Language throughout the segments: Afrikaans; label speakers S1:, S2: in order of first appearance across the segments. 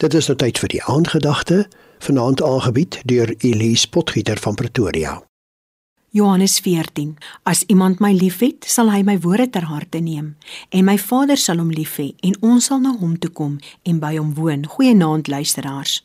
S1: Dit is nou tyd vir die aandgedagte, vanaand aangebied deur Elise Potgieter van Pretoria.
S2: Johannes 14 As iemand my liefhet, sal hy my woorde ter harte neem, en my Vader sal hom lief hê, en ons sal na hom toe kom en by hom woon. Goeienaand luisteraars.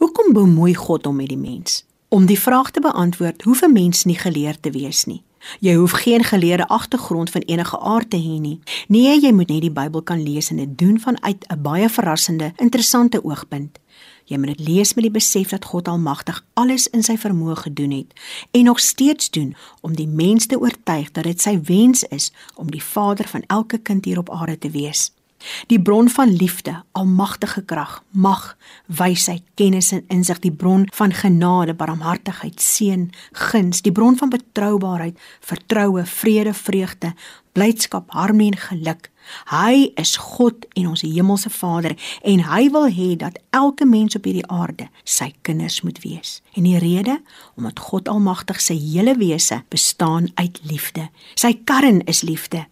S2: Hoekom bemoei God hom met die mens? Om die vraag te beantwoord, hoef 'n mens nie geleerd te wees nie. Jy hoef geen geleerde agtergrond van enige aard te hê nie. Nee, jy moet net die Bybel kan lees en dit doen vanuit 'n baie verrassende, interessante oogpunt. Jy moet dit lees met die besef dat God Almagtig alles in sy vermoë gedoen het en nog steeds doen om die mens te oortuig dat dit sy wens is om die vader van elke kind hier op aarde te wees. Die bron van liefde, almagtige krag, mag, wysheid, kennis en insig, die bron van genade, barmhartigheid, seën, guns, die bron van betroubaarheid, vertroue, vrede, vreugde, blydskap, harmonie en geluk. Hy is God en ons hemelse Vader en hy wil hê dat elke mens op hierdie aarde sy kinders moet wees. En die rede, omdat God Almagtig se hele wese bestaan uit liefde. Sy kern is liefde.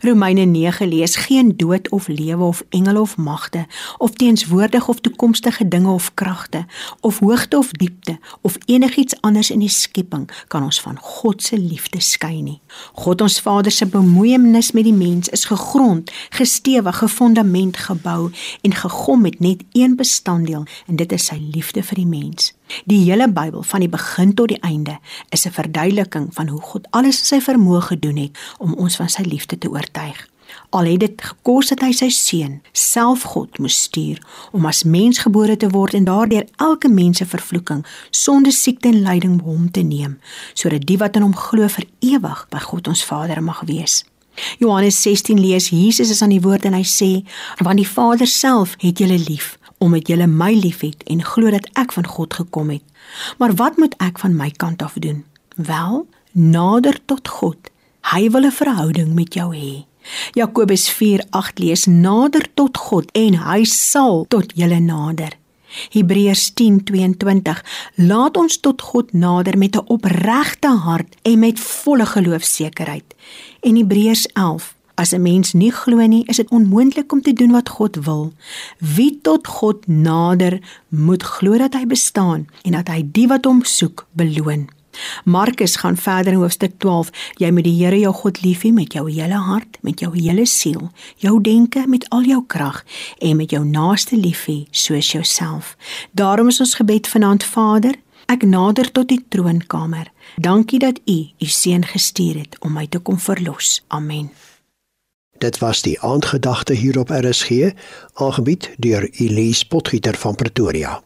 S2: Romeine 9 lees geen dood of lewe of engele of magte of teenswoordige of toekomstige dinge of kragte of hoogte of diepte of enigiets anders in die skepping kan ons van God se liefde skei nie. God ons Vader se bemoeienis met die mens is gegrond, gestewig, gefondament gebou en gegom met net een bestanddeel en dit is sy liefde vir die mens. Die hele Bybel van die begin tot die einde is 'n verduideliking van hoe God alles in sy vermoë gedoen het om ons van sy liefde te oortuig. Al het dit gekos dat hy sy seun, self God, moes stuur om as mens gebore te word en daardeur elke mens se vervloeking, sonde, siekte en lyding hom te neem, sodat die wat in hom glo vir ewig by God ons Vader mag wees. Johannes 16 lees Jesus is aan die woord en hy sê want die Vader self het julle lief omdat julle my liefhet en glo dat ek van God gekom het. Maar wat moet ek van my kant af doen? Wel, nader tot God. Hy wil 'n verhouding met jou hê. Jakobus 4:8 lees nader tot God en hy sal tot julle nader. Hebreërs 10:22 Laat ons tot God nader met 'n opregte hart en met volle geloofsekerheid. En Hebreërs As 'n mens nie glo nie, is dit onmoontlik om te doen wat God wil. Wie tot God nader, moet glo dat hy bestaan en dat hy die wat hom soek, beloon. Markus gaan verder in hoofstuk 12. Jy moet die Here jou God lief hê met jou hele hart, met jou hele siel, jou denke, met al jou krag en met jou naaste lief hê soos jouself. Daarom is ons gebed vanaand Vader, ek nader tot die troonkamer. Dankie dat U U seun gestuur het om my te kom verlos. Amen.
S1: Dit was die aandgedagte hier op RSG, aangebied deur Elise Potgieter van Pretoria.